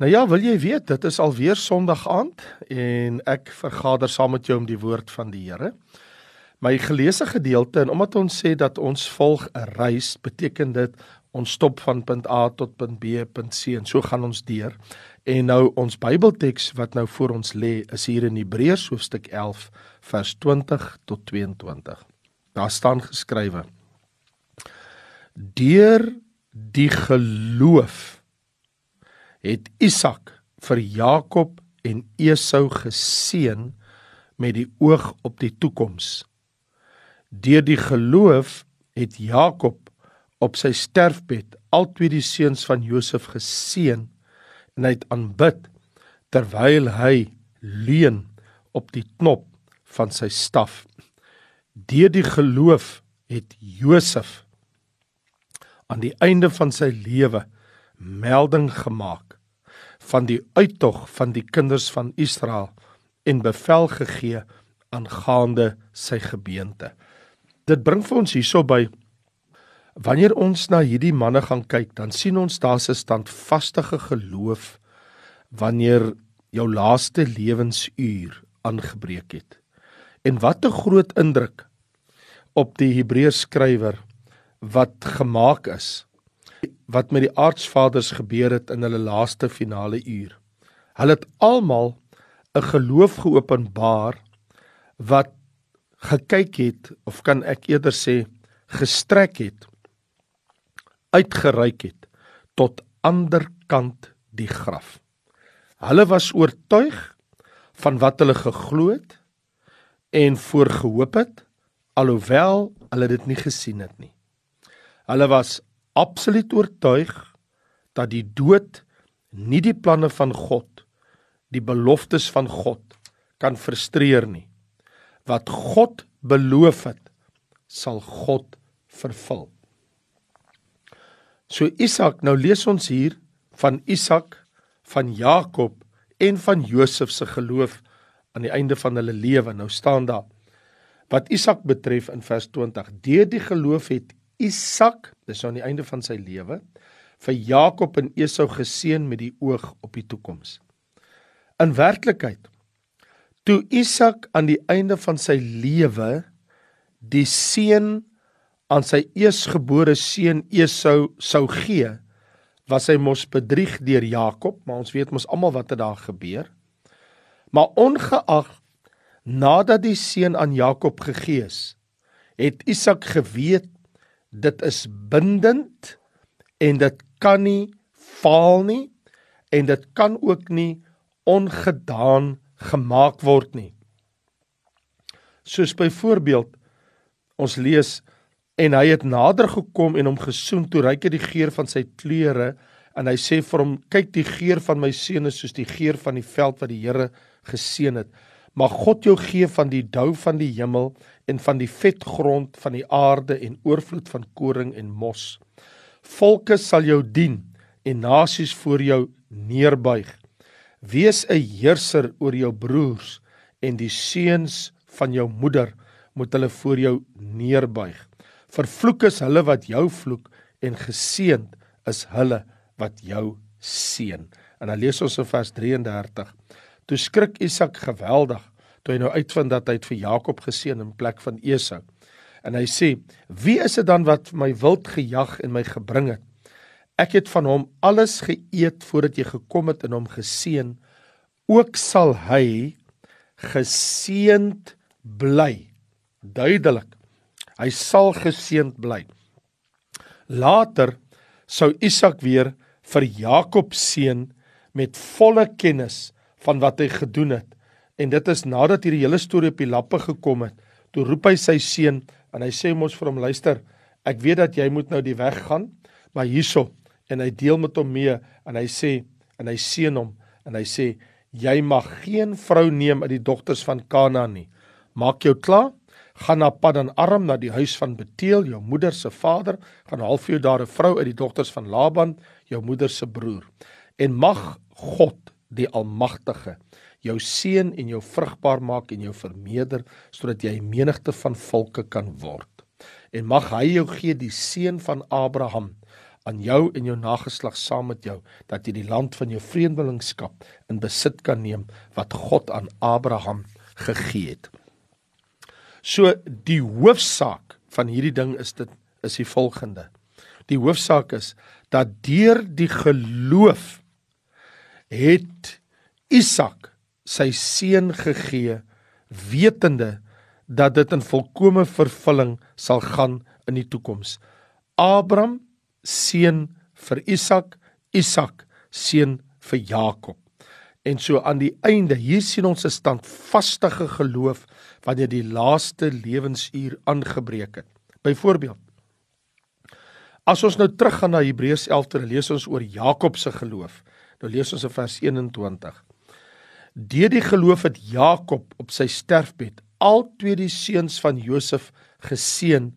Nou ja, wil jy weet, dit is alweer Sondag aand en ek vergader saam met jou om die woord van die Here. My geleesde gedeelte en omdat ons sê dat ons volg 'n reis, beteken dit ons stop van punt A tot punt B, punt C en so gaan ons deur. En nou ons Bybelteks wat nou voor ons lê, is hier in Hebreërs hoofstuk 11 vers 20 tot 22. Daar staan geskrywe: Deur die geloof het Isak vir Jakob en Esau geseën met die oog op die toekoms. Deur die geloof het Jakob op sy sterfbed altwee die seuns van Josef geseën en hy het aanbid terwyl hy leun op die knop van sy staf. Deur die geloof het Josef aan die einde van sy lewe melding gemaak van die uittog van die kinders van Israel en bevel gegee aangaande sy gebeente. Dit bring vir ons hierso by wanneer ons na hierdie manne gaan kyk, dan sien ons daar's 'n standvaste geloof wanneer jou laaste lewensuur aangebreek het. En wat 'n groot indruk op die Hebreërs skrywer wat gemaak is wat met die aardsvaders gebeur het in hulle laaste finale uur. Hulle het almal 'n geloof geopenbaar wat gekyk het of kan ek eerder sê gestrek het uitgereik het tot ander kant die graf. Hulle was oortuig van wat hulle geglo het en voorgehoop het alhoewel hulle dit nie gesien het nie. Hulle was absoluut oortuig dat die dood nie die planne van God, die beloftes van God kan frustreer nie. Wat God beloof het, sal God vervul. So Isak, nou lees ons hier van Isak, van Jakob en van Josef se geloof aan die einde van hulle lewe. Nou staan daar wat Isak betref in vers 20: Deur die geloof het Isak, dis aan die einde van sy lewe, vir Jakob en Esau geseën met die oog op die toekoms. In werklikheid, toe Isak aan die einde van sy lewe die seën aan sy eersgebore seun Esau sou gee, was hy mos bedrieg deur Jakob, maar ons weet mos almal wat het daar gebeur. Maar ongeag nadat die seën aan Jakob gegee is, het Isak geweet dit is bindend en dit kan nie faal nie en dit kan ook nie ongedaan gemaak word nie. Soos byvoorbeeld ons lees en hy het nader gekom en hom gesoen toe ryk hy die geur van sy klere en hy sê vir hom kyk die geur van my seun is soos die geur van die veld wat die Here geseën het. Mag God jou gee van die dou van die hemel en van die vetgrond van die aarde en oorvloed van koring en mos. Volke sal jou dien en nasies voor jou neerbuig. Wees 'n heerser oor jou broers en die seuns van jou moeder moet hulle voor jou neerbuig. Vervloek is hulle wat jou vloek en geseënd is hulle wat jou seën. En dan lees ons in vers 33. Toe skrik Isak geweldig toe hy nou uitvind dat hy het vir Jakob geseën in plek van Esau. En hy sê: "Wie is dit dan wat my wild gejag en my gebring het? Ek het van hom alles geëet voordat jy gekom het en hom geseën. Ook sal hy geseënd bly." Duidelik. Hy sal geseënd bly. Later sou Isak weer vir Jakob seën met volle kennis van wat hy gedoen het En dit is nadat hierdie hele storie op die lappe gekom het, toe roep hy sy seun en hy sê mos vir hom luister, ek weet dat jy moet nou die weg gaan, maar hierso en hy deel met hom mee en hy sê en hy seën hom en hy sê jy mag geen vrou neem uit die dogters van Kanaan nie. Maak jou klaar, gaan na Paddan Aram na die huis van Beteel, jou moeder se vader, gaan haal vir jou daar 'n vrou uit die dogters van Laban, jou moeder se broer. En mag God die Almagtige jou seën en jou vrugbaar maak en jou vermeerder sodat jy 'n menigte van volke kan word. En mag hy jou gee die seën van Abraham aan jou en jou nageslag saam met jou dat jy die land van jou vreemdelingskap in besit kan neem wat God aan Abraham gegee het. So die hoofsaak van hierdie ding is dit is die volgende. Die hoofsaak is dat deur die geloof het Isak sy seun gegee wetende dat dit in volkomme vervulling sal gaan in die toekoms. Abraham seun vir Isak, Isak seun vir Jakob. En so aan die einde, hier sien ons 'n standvaste geloof wanneer die laaste lewensuur aangebreek het. Byvoorbeeld As ons nou teruggaan na Hebreërs 11 te lees ons oor Jakob se geloof. Nou lees ons in vers 21. Deur die geloof het Jakob op sy sterfbed al twee die seuns van Josef geseën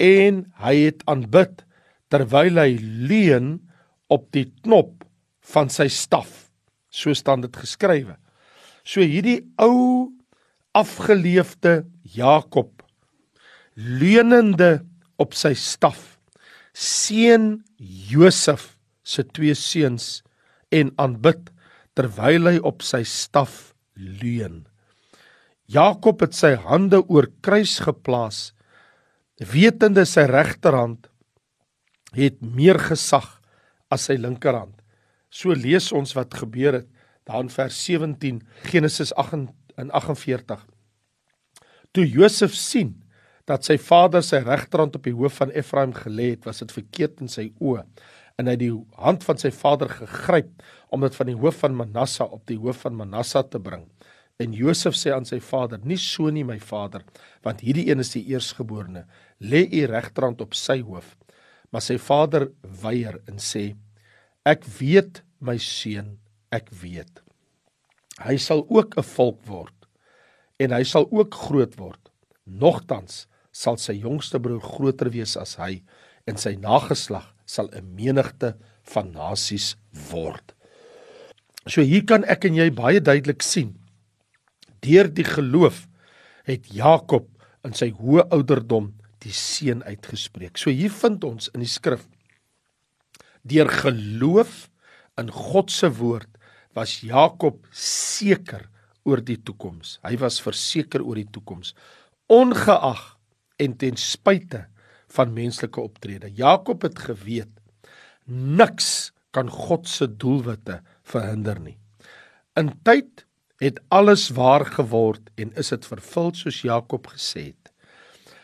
en hy het aanbid terwyl hy leun op die knop van sy staf. So staan dit geskrywe. So hierdie ou afgeleefde Jakob leunende op sy staf seën Josef se twee seuns en aanbid terwyl hy op sy staf leun. Jakob het sy hande oor kruis geplaas wetende sy regterhand het meer gesag as sy linkerhand. So lees ons wat gebeur het daar in vers 17 Genesis 8 en 48. Toe Josef sien dat sy vader sy regterhand op die hoof van Efraim gelê het, was dit verkeerd in sy oë en hy die hand van sy vader gegryp om dit van die hoof van Manasse op die hoof van Manasse te bring. En Josef sê aan sy vader: "Nie so nie, my vader, want hierdie een is die eersgeborene. Lê u regterhand op sy hoof." Maar sy vader weier en sê: "Ek weet, my seun, ek weet. Hy sal ook 'n volk word en hy sal ook groot word. Nogtans sal sy jongste broer groter wees as hy en sy nageslag sal 'n menigte van nasies word." So hier kan ek en jy baie duidelik sien Deur die geloof het Jakob in sy hoë ouderdom die seën uitgespreek. So hier vind ons in die skrif deur geloof in God se woord was Jakob seker oor die toekoms. Hy was verseker oor die toekoms ongeag en ten spyte van menslike optrede. Jakob het geweet niks kan God se doelwitte verhinder nie. In tyd het alles waar geword en is dit vervul soos Jakob gesê het.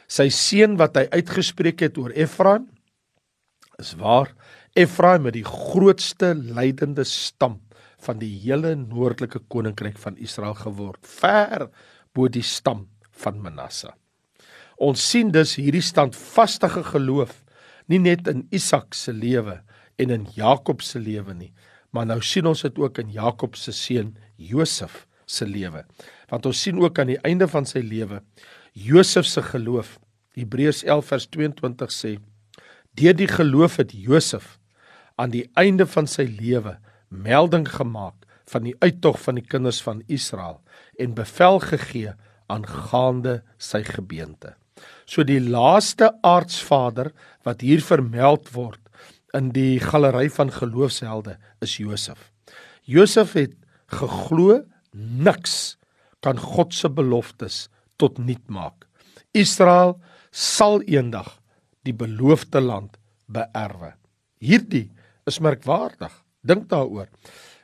Sy seun wat hy uitgespreek het oor Efraim is waar Efraim het die grootste lydende stam van die hele noordelike koninkryk van Israel geword, ver bo die stam van Manasse. Ons sien dus hierdie standvaste geloof nie net in Isak se lewe en in Jakob se lewe nie, maar nou sien ons dit ook in Jakob se seun Josef se lewe. Want ons sien ook aan die einde van sy lewe Josef se geloof. Hebreërs 11 vers 22 sê: "Deur die geloof het Josef aan die einde van sy lewe melding gemaak van die uittog van die kinders van Israel en bevel gegee aangaande sy gebeente." So die laaste aardsvader wat hier vermeld word in die galery van geloofshelde is Josef. Josef het geglo niks kan God se beloftes tot nul maak. Israel sal eendag die beloofde land beerwe. Hierdie is merkwaardig. Dink daaroor.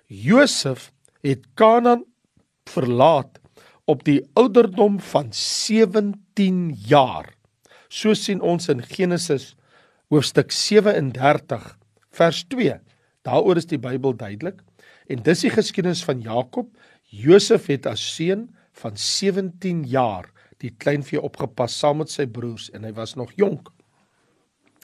Josef het Kanaan verlaat op die ouderdom van 17 jaar. So sien ons in Genesis hoofstuk 37 vers 2. Daaroor is die Bybel duidelik en dis die geskiedenis van Jakob Josef het as seun van 17 jaar die kleinvee opgepas saam met sy broers en hy was nog jonk.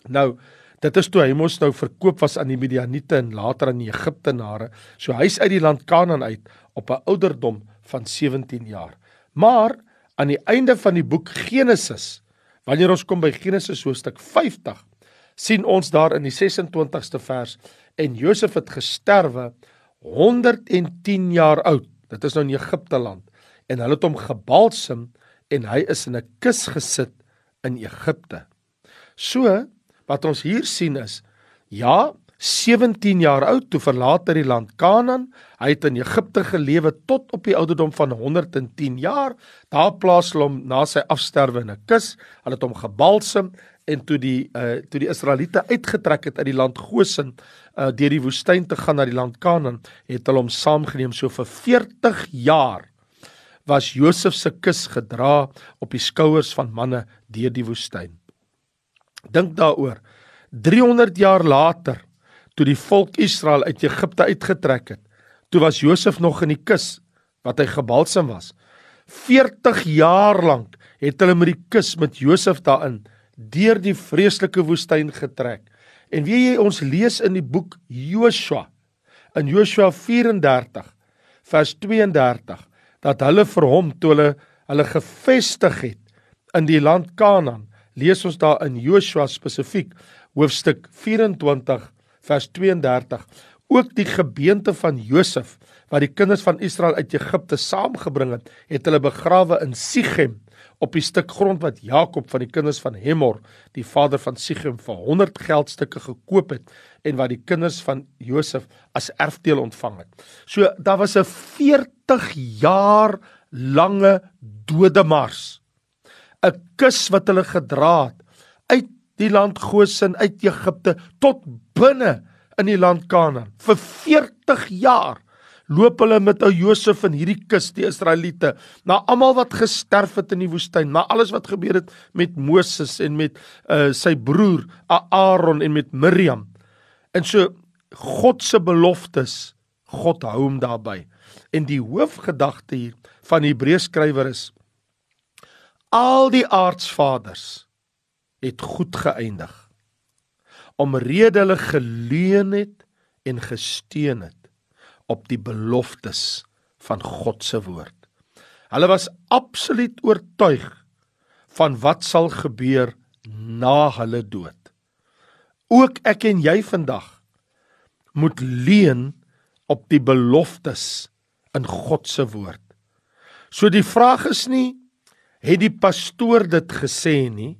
Nou, dit is toe hy mos nou verkoop was aan die Midianiete en later aan die Egiptenare. So hy's uit die land Kanaan uit op 'n ouderdom van 17 jaar. Maar aan die einde van die boek Genesis, wanneer ons kom by Genesis hoofstuk 50, sien ons daar in die 26ste vers en Josef het gesterwe 110 jaar oud Dit is nou in Egipte land en hulle het hom gebalsem en hy is in 'n kus gesit in Egipte. So wat ons hier sien is Ja, 17 jaar oud toe verlaat hy die land Kanaan. Hy het in Egipte gelewe tot op die ouderdom van 110 jaar. Daar plaas hulle hom na sy afsterwe in 'n kus. Hulle het hom gebalsem en toe die uh toe die Israeliete uitgetrek het uit die land Goshen uh deur die woestyn te gaan na die land Kanaan, het hulle hom saamgeneem so vir 40 jaar was Josef se kus gedra op die skouers van manne deur die woestyn. Dink daaroor. 300 jaar later toe die volk Israel uit Egipte uitgetrek het. Toe was Josef nog in die kus wat hy gebalsam was. 40 jaar lank het hulle met die kus met Josef daarin deur die vreeslike woestyn getrek. En wie jy ons lees in die boek Joshua in Joshua 34 vers 32 dat hulle vir hom toe hulle hulle gevestig het in die land Kanaan lees ons daar in Joshua spesifiek hoofstuk 24 vers 32 ook die gebeente van Josef wat die kinders van Israel uit Egipte saamgebring het het hulle begrawe in Sichem op die stuk grond wat Jakob van die kinders van Hemor die vader van Sichem vir 100 geldstukke gekoop het en wat die kinders van Josef as erfdeel ontvang het. So daar was 'n 40 jaar lange dodemars. 'n Kus wat hulle gedra het uit die land Goshen uit Egipte tot binne in die land Kanaan. Vir 40 jaar loop hulle met ou Josef in hierdie kus die Israeliete na almal wat gesterf het in die woestyn, na alles wat gebeur het met Moses en met uh, sy broer Aaron en met Miriam. En so God se beloftes, God hou hom daarby. En die hoofgedagte hier van die Hebreërs skrywer is al die aardsvaders het goed geëindig. Omrede hulle geleun het en gesteun het op die beloftes van God se woord. Hulle was absoluut oortuig van wat sal gebeur na hulle dood. Ook ek en jy vandag moet leun op die beloftes in God se woord. So die vraag is nie het die pastoor dit gesê nie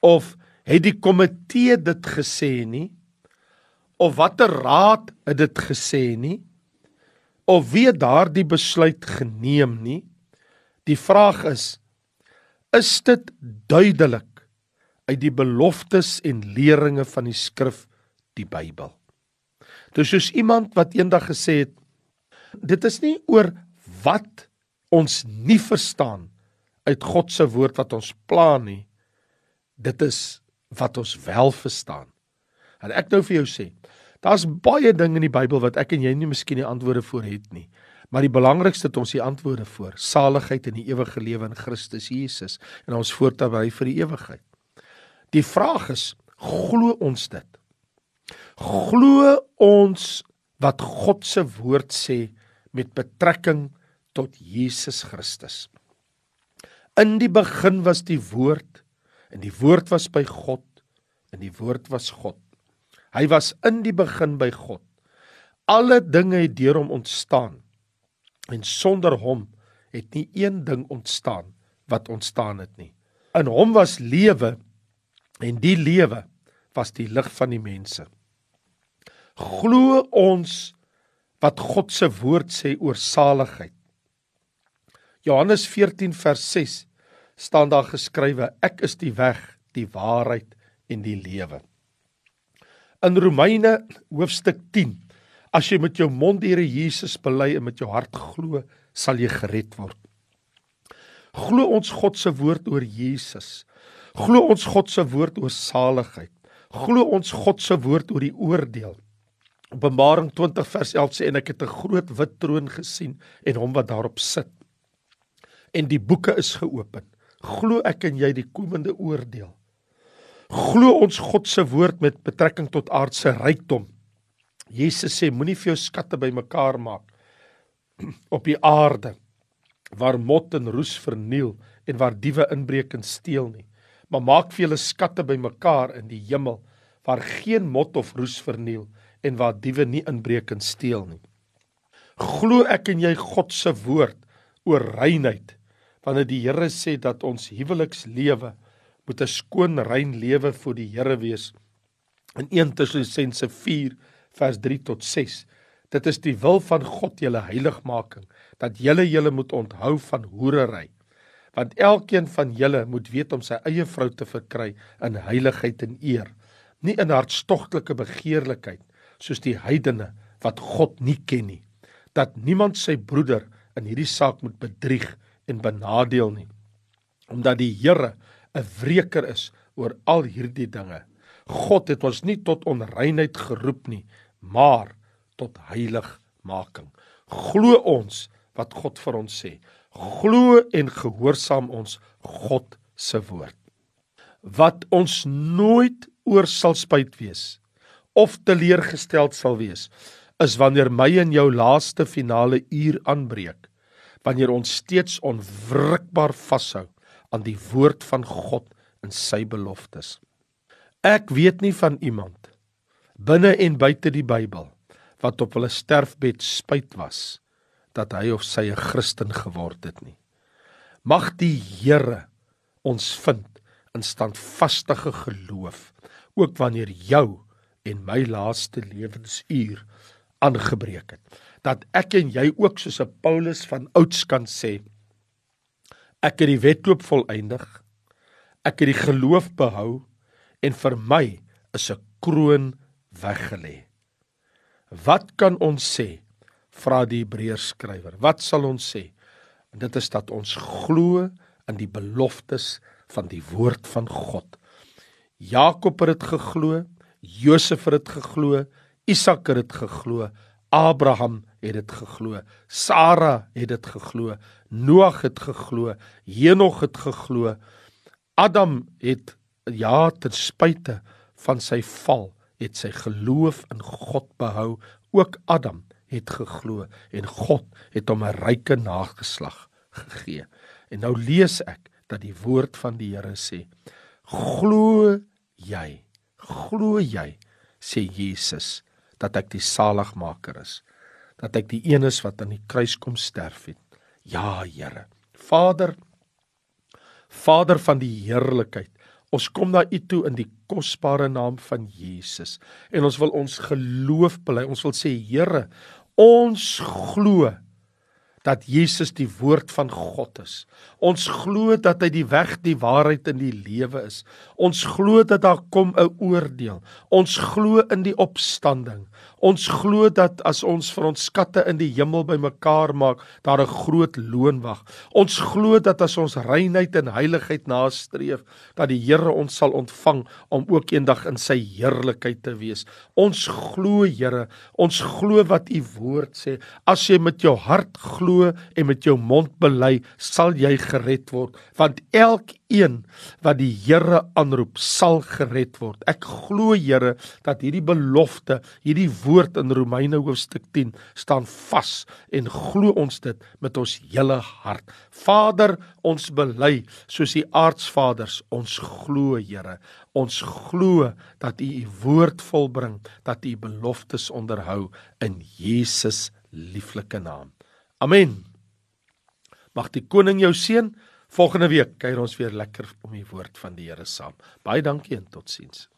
of het die komitee dit gesê nie? Of watter raad het dit gesê nie? Of wie het daardie besluit geneem nie? Die vraag is is dit duidelik uit die beloftes en leringe van die skrif die Bybel? Dis soos iemand wat eendag gesê het dit is nie oor wat ons nie verstaan uit God se woord wat ons pla nie dit is wat ons wel verstaan. En ek nou vir jou sê, daar's baie dinge in die Bybel wat ek en jy nie miskien die antwoorde voor het nie. Maar die belangrikste het ons die antwoorde voor, saligheid en die ewige lewe in Christus Jesus en ons voortbly vir die ewigheid. Die vraag is, glo ons dit? Glo ons wat God se woord sê met betrekking tot Jesus Christus? In die begin was die woord En die woord was by God en die woord was God. Hy was in die begin by God. Alle dinge het deur hom ontstaan. En sonder hom het nie een ding ontstaan wat ontstaan het nie. In hom was lewe en die lewe was die lig van die mense. Glo ons wat God se woord sê oor saligheid. Johannes 14 vers staan daar geskrywe ek is die weg, die waarheid en die lewe. In Romeine hoofstuk 10 as jy met jou mond die Here Jesus bely en met jou hart glo, sal jy gered word. Glo ons God se woord oor Jesus. Glo ons God se woord oor saligheid. Glo ons God se woord oor die oordeel. Openbaring 20 vers 11 sê en ek het 'n groot wit troon gesien en hom wat daarop sit. En die boeke is geopen glo ek en jy die komende oordeel. Glo ons God se woord met betrekking tot aardse rykdom. Jesus sê moenie vir jou skatte bymekaar maak op die aarde waar mot en roes verniel en waar diewe inbreek en steel nie, maar maak vir julle skatte bymekaar in die hemel waar geen mot of roes verniel en waar diewe nie inbreek en steel nie. Glo ek en jy God se woord oor reinheid wanneer die Here sê dat ons huwelikslewe moet 'n skoon rein lewe vir die Here wees In 1 Tessalonisense 4 vers 3 tot 6. Dit is die wil van God julle heiligmaking dat julle julle moet onthou van hoerery. Want elkeen van julle moet weet om sy eie vrou te verkry in heiligheid en eer, nie in hartstogtelike begeerlikheid soos die heidene wat God nie ken nie. Dat niemand sy broeder in hierdie saak moet bedrieg en benadeel nie. Omdat die Here 'n wreker is oor al hierdie dinge. God het ons nie tot onreinheid geroep nie, maar tot heiligmaking. Glo ons wat God vir ons sê. Glo en gehoorsaam ons God se woord. Wat ons nooit oor sal spyt wees of teleurgesteld sal wees, is wanneer my en jou laaste finale uur aanbreek, wanneer ons steeds onwrikbaar vashou aan die woord van God en sy beloftes. Ek weet nie van iemand binne en buite die Bybel wat op hulle sterfbed spyt was dat hy of sy 'n Christen geword het nie. Mag die Here ons vind in standvaste geloof ook wanneer jou en my laaste lewensuur aangebreek het. Dat ek en jy ook soos 'n Paulus van ouds kan sê ek het die wedloop volëindig. Ek het die geloof behou en vir my is 'n kroon weggelê. Wat kan ons sê? Vra die Hebreërs skrywer. Wat sal ons sê? Dit is dat ons glo in die beloftes van die woord van God. Jakob het dit geglo, Josef het dit geglo, Isak het dit geglo, Abraham het dit geglo, Sara het dit geglo, Noag het geglo, Henog het geglo, Adam het ja ten spyte van sy val het sy geloof in God behou. Ook Adam het geglo en God het hom 'n ryke nageslag gegee. En nou lees ek dat die woord van die Here sê: Glo jy? Glo jy? sê Jesus dat ek die saligmaker is, dat ek die een is wat aan die kruis kom sterf het. Ja, Here. Vader, Vader van die heerlikheid, Ons kom na U toe in die kosbare naam van Jesus en ons wil ons geloof bely. Ons wil sê Here, ons glo dat Jesus die woord van God is. Ons glo dat hy die weg, die waarheid en die lewe is. Ons glo dat daar kom 'n oordeel. Ons glo in die opstanding. Ons glo dat as ons vir ons skatte in die hemel bymekaar maak, daar 'n groot loon wag. Ons glo dat as ons reinheid en heiligheid nastreef, dat die Here ons sal ontvang om ook eendag in sy heerlikheid te wees. Ons glo, Here, ons glo wat u woord sê. As jy met jou hart glo en met jou mond bely, sal jy gered word, want elkeen wat die Here aanroep, sal gered word. Ek glo, Here, dat hierdie belofte, hierdie woord in Romeine hoofstuk 10 staan vas en glo ons dit met ons hele hart. Vader, ons bely soos die aardsvaders, ons glo, Here. Ons glo dat U U woord volbring, dat U beloftes onderhou in Jesus lieflike naam. Amen. Mag die koning jou seën. Volgende week kuier ons weer lekker om die woord van die Here saam. Baie dankie en totsiens.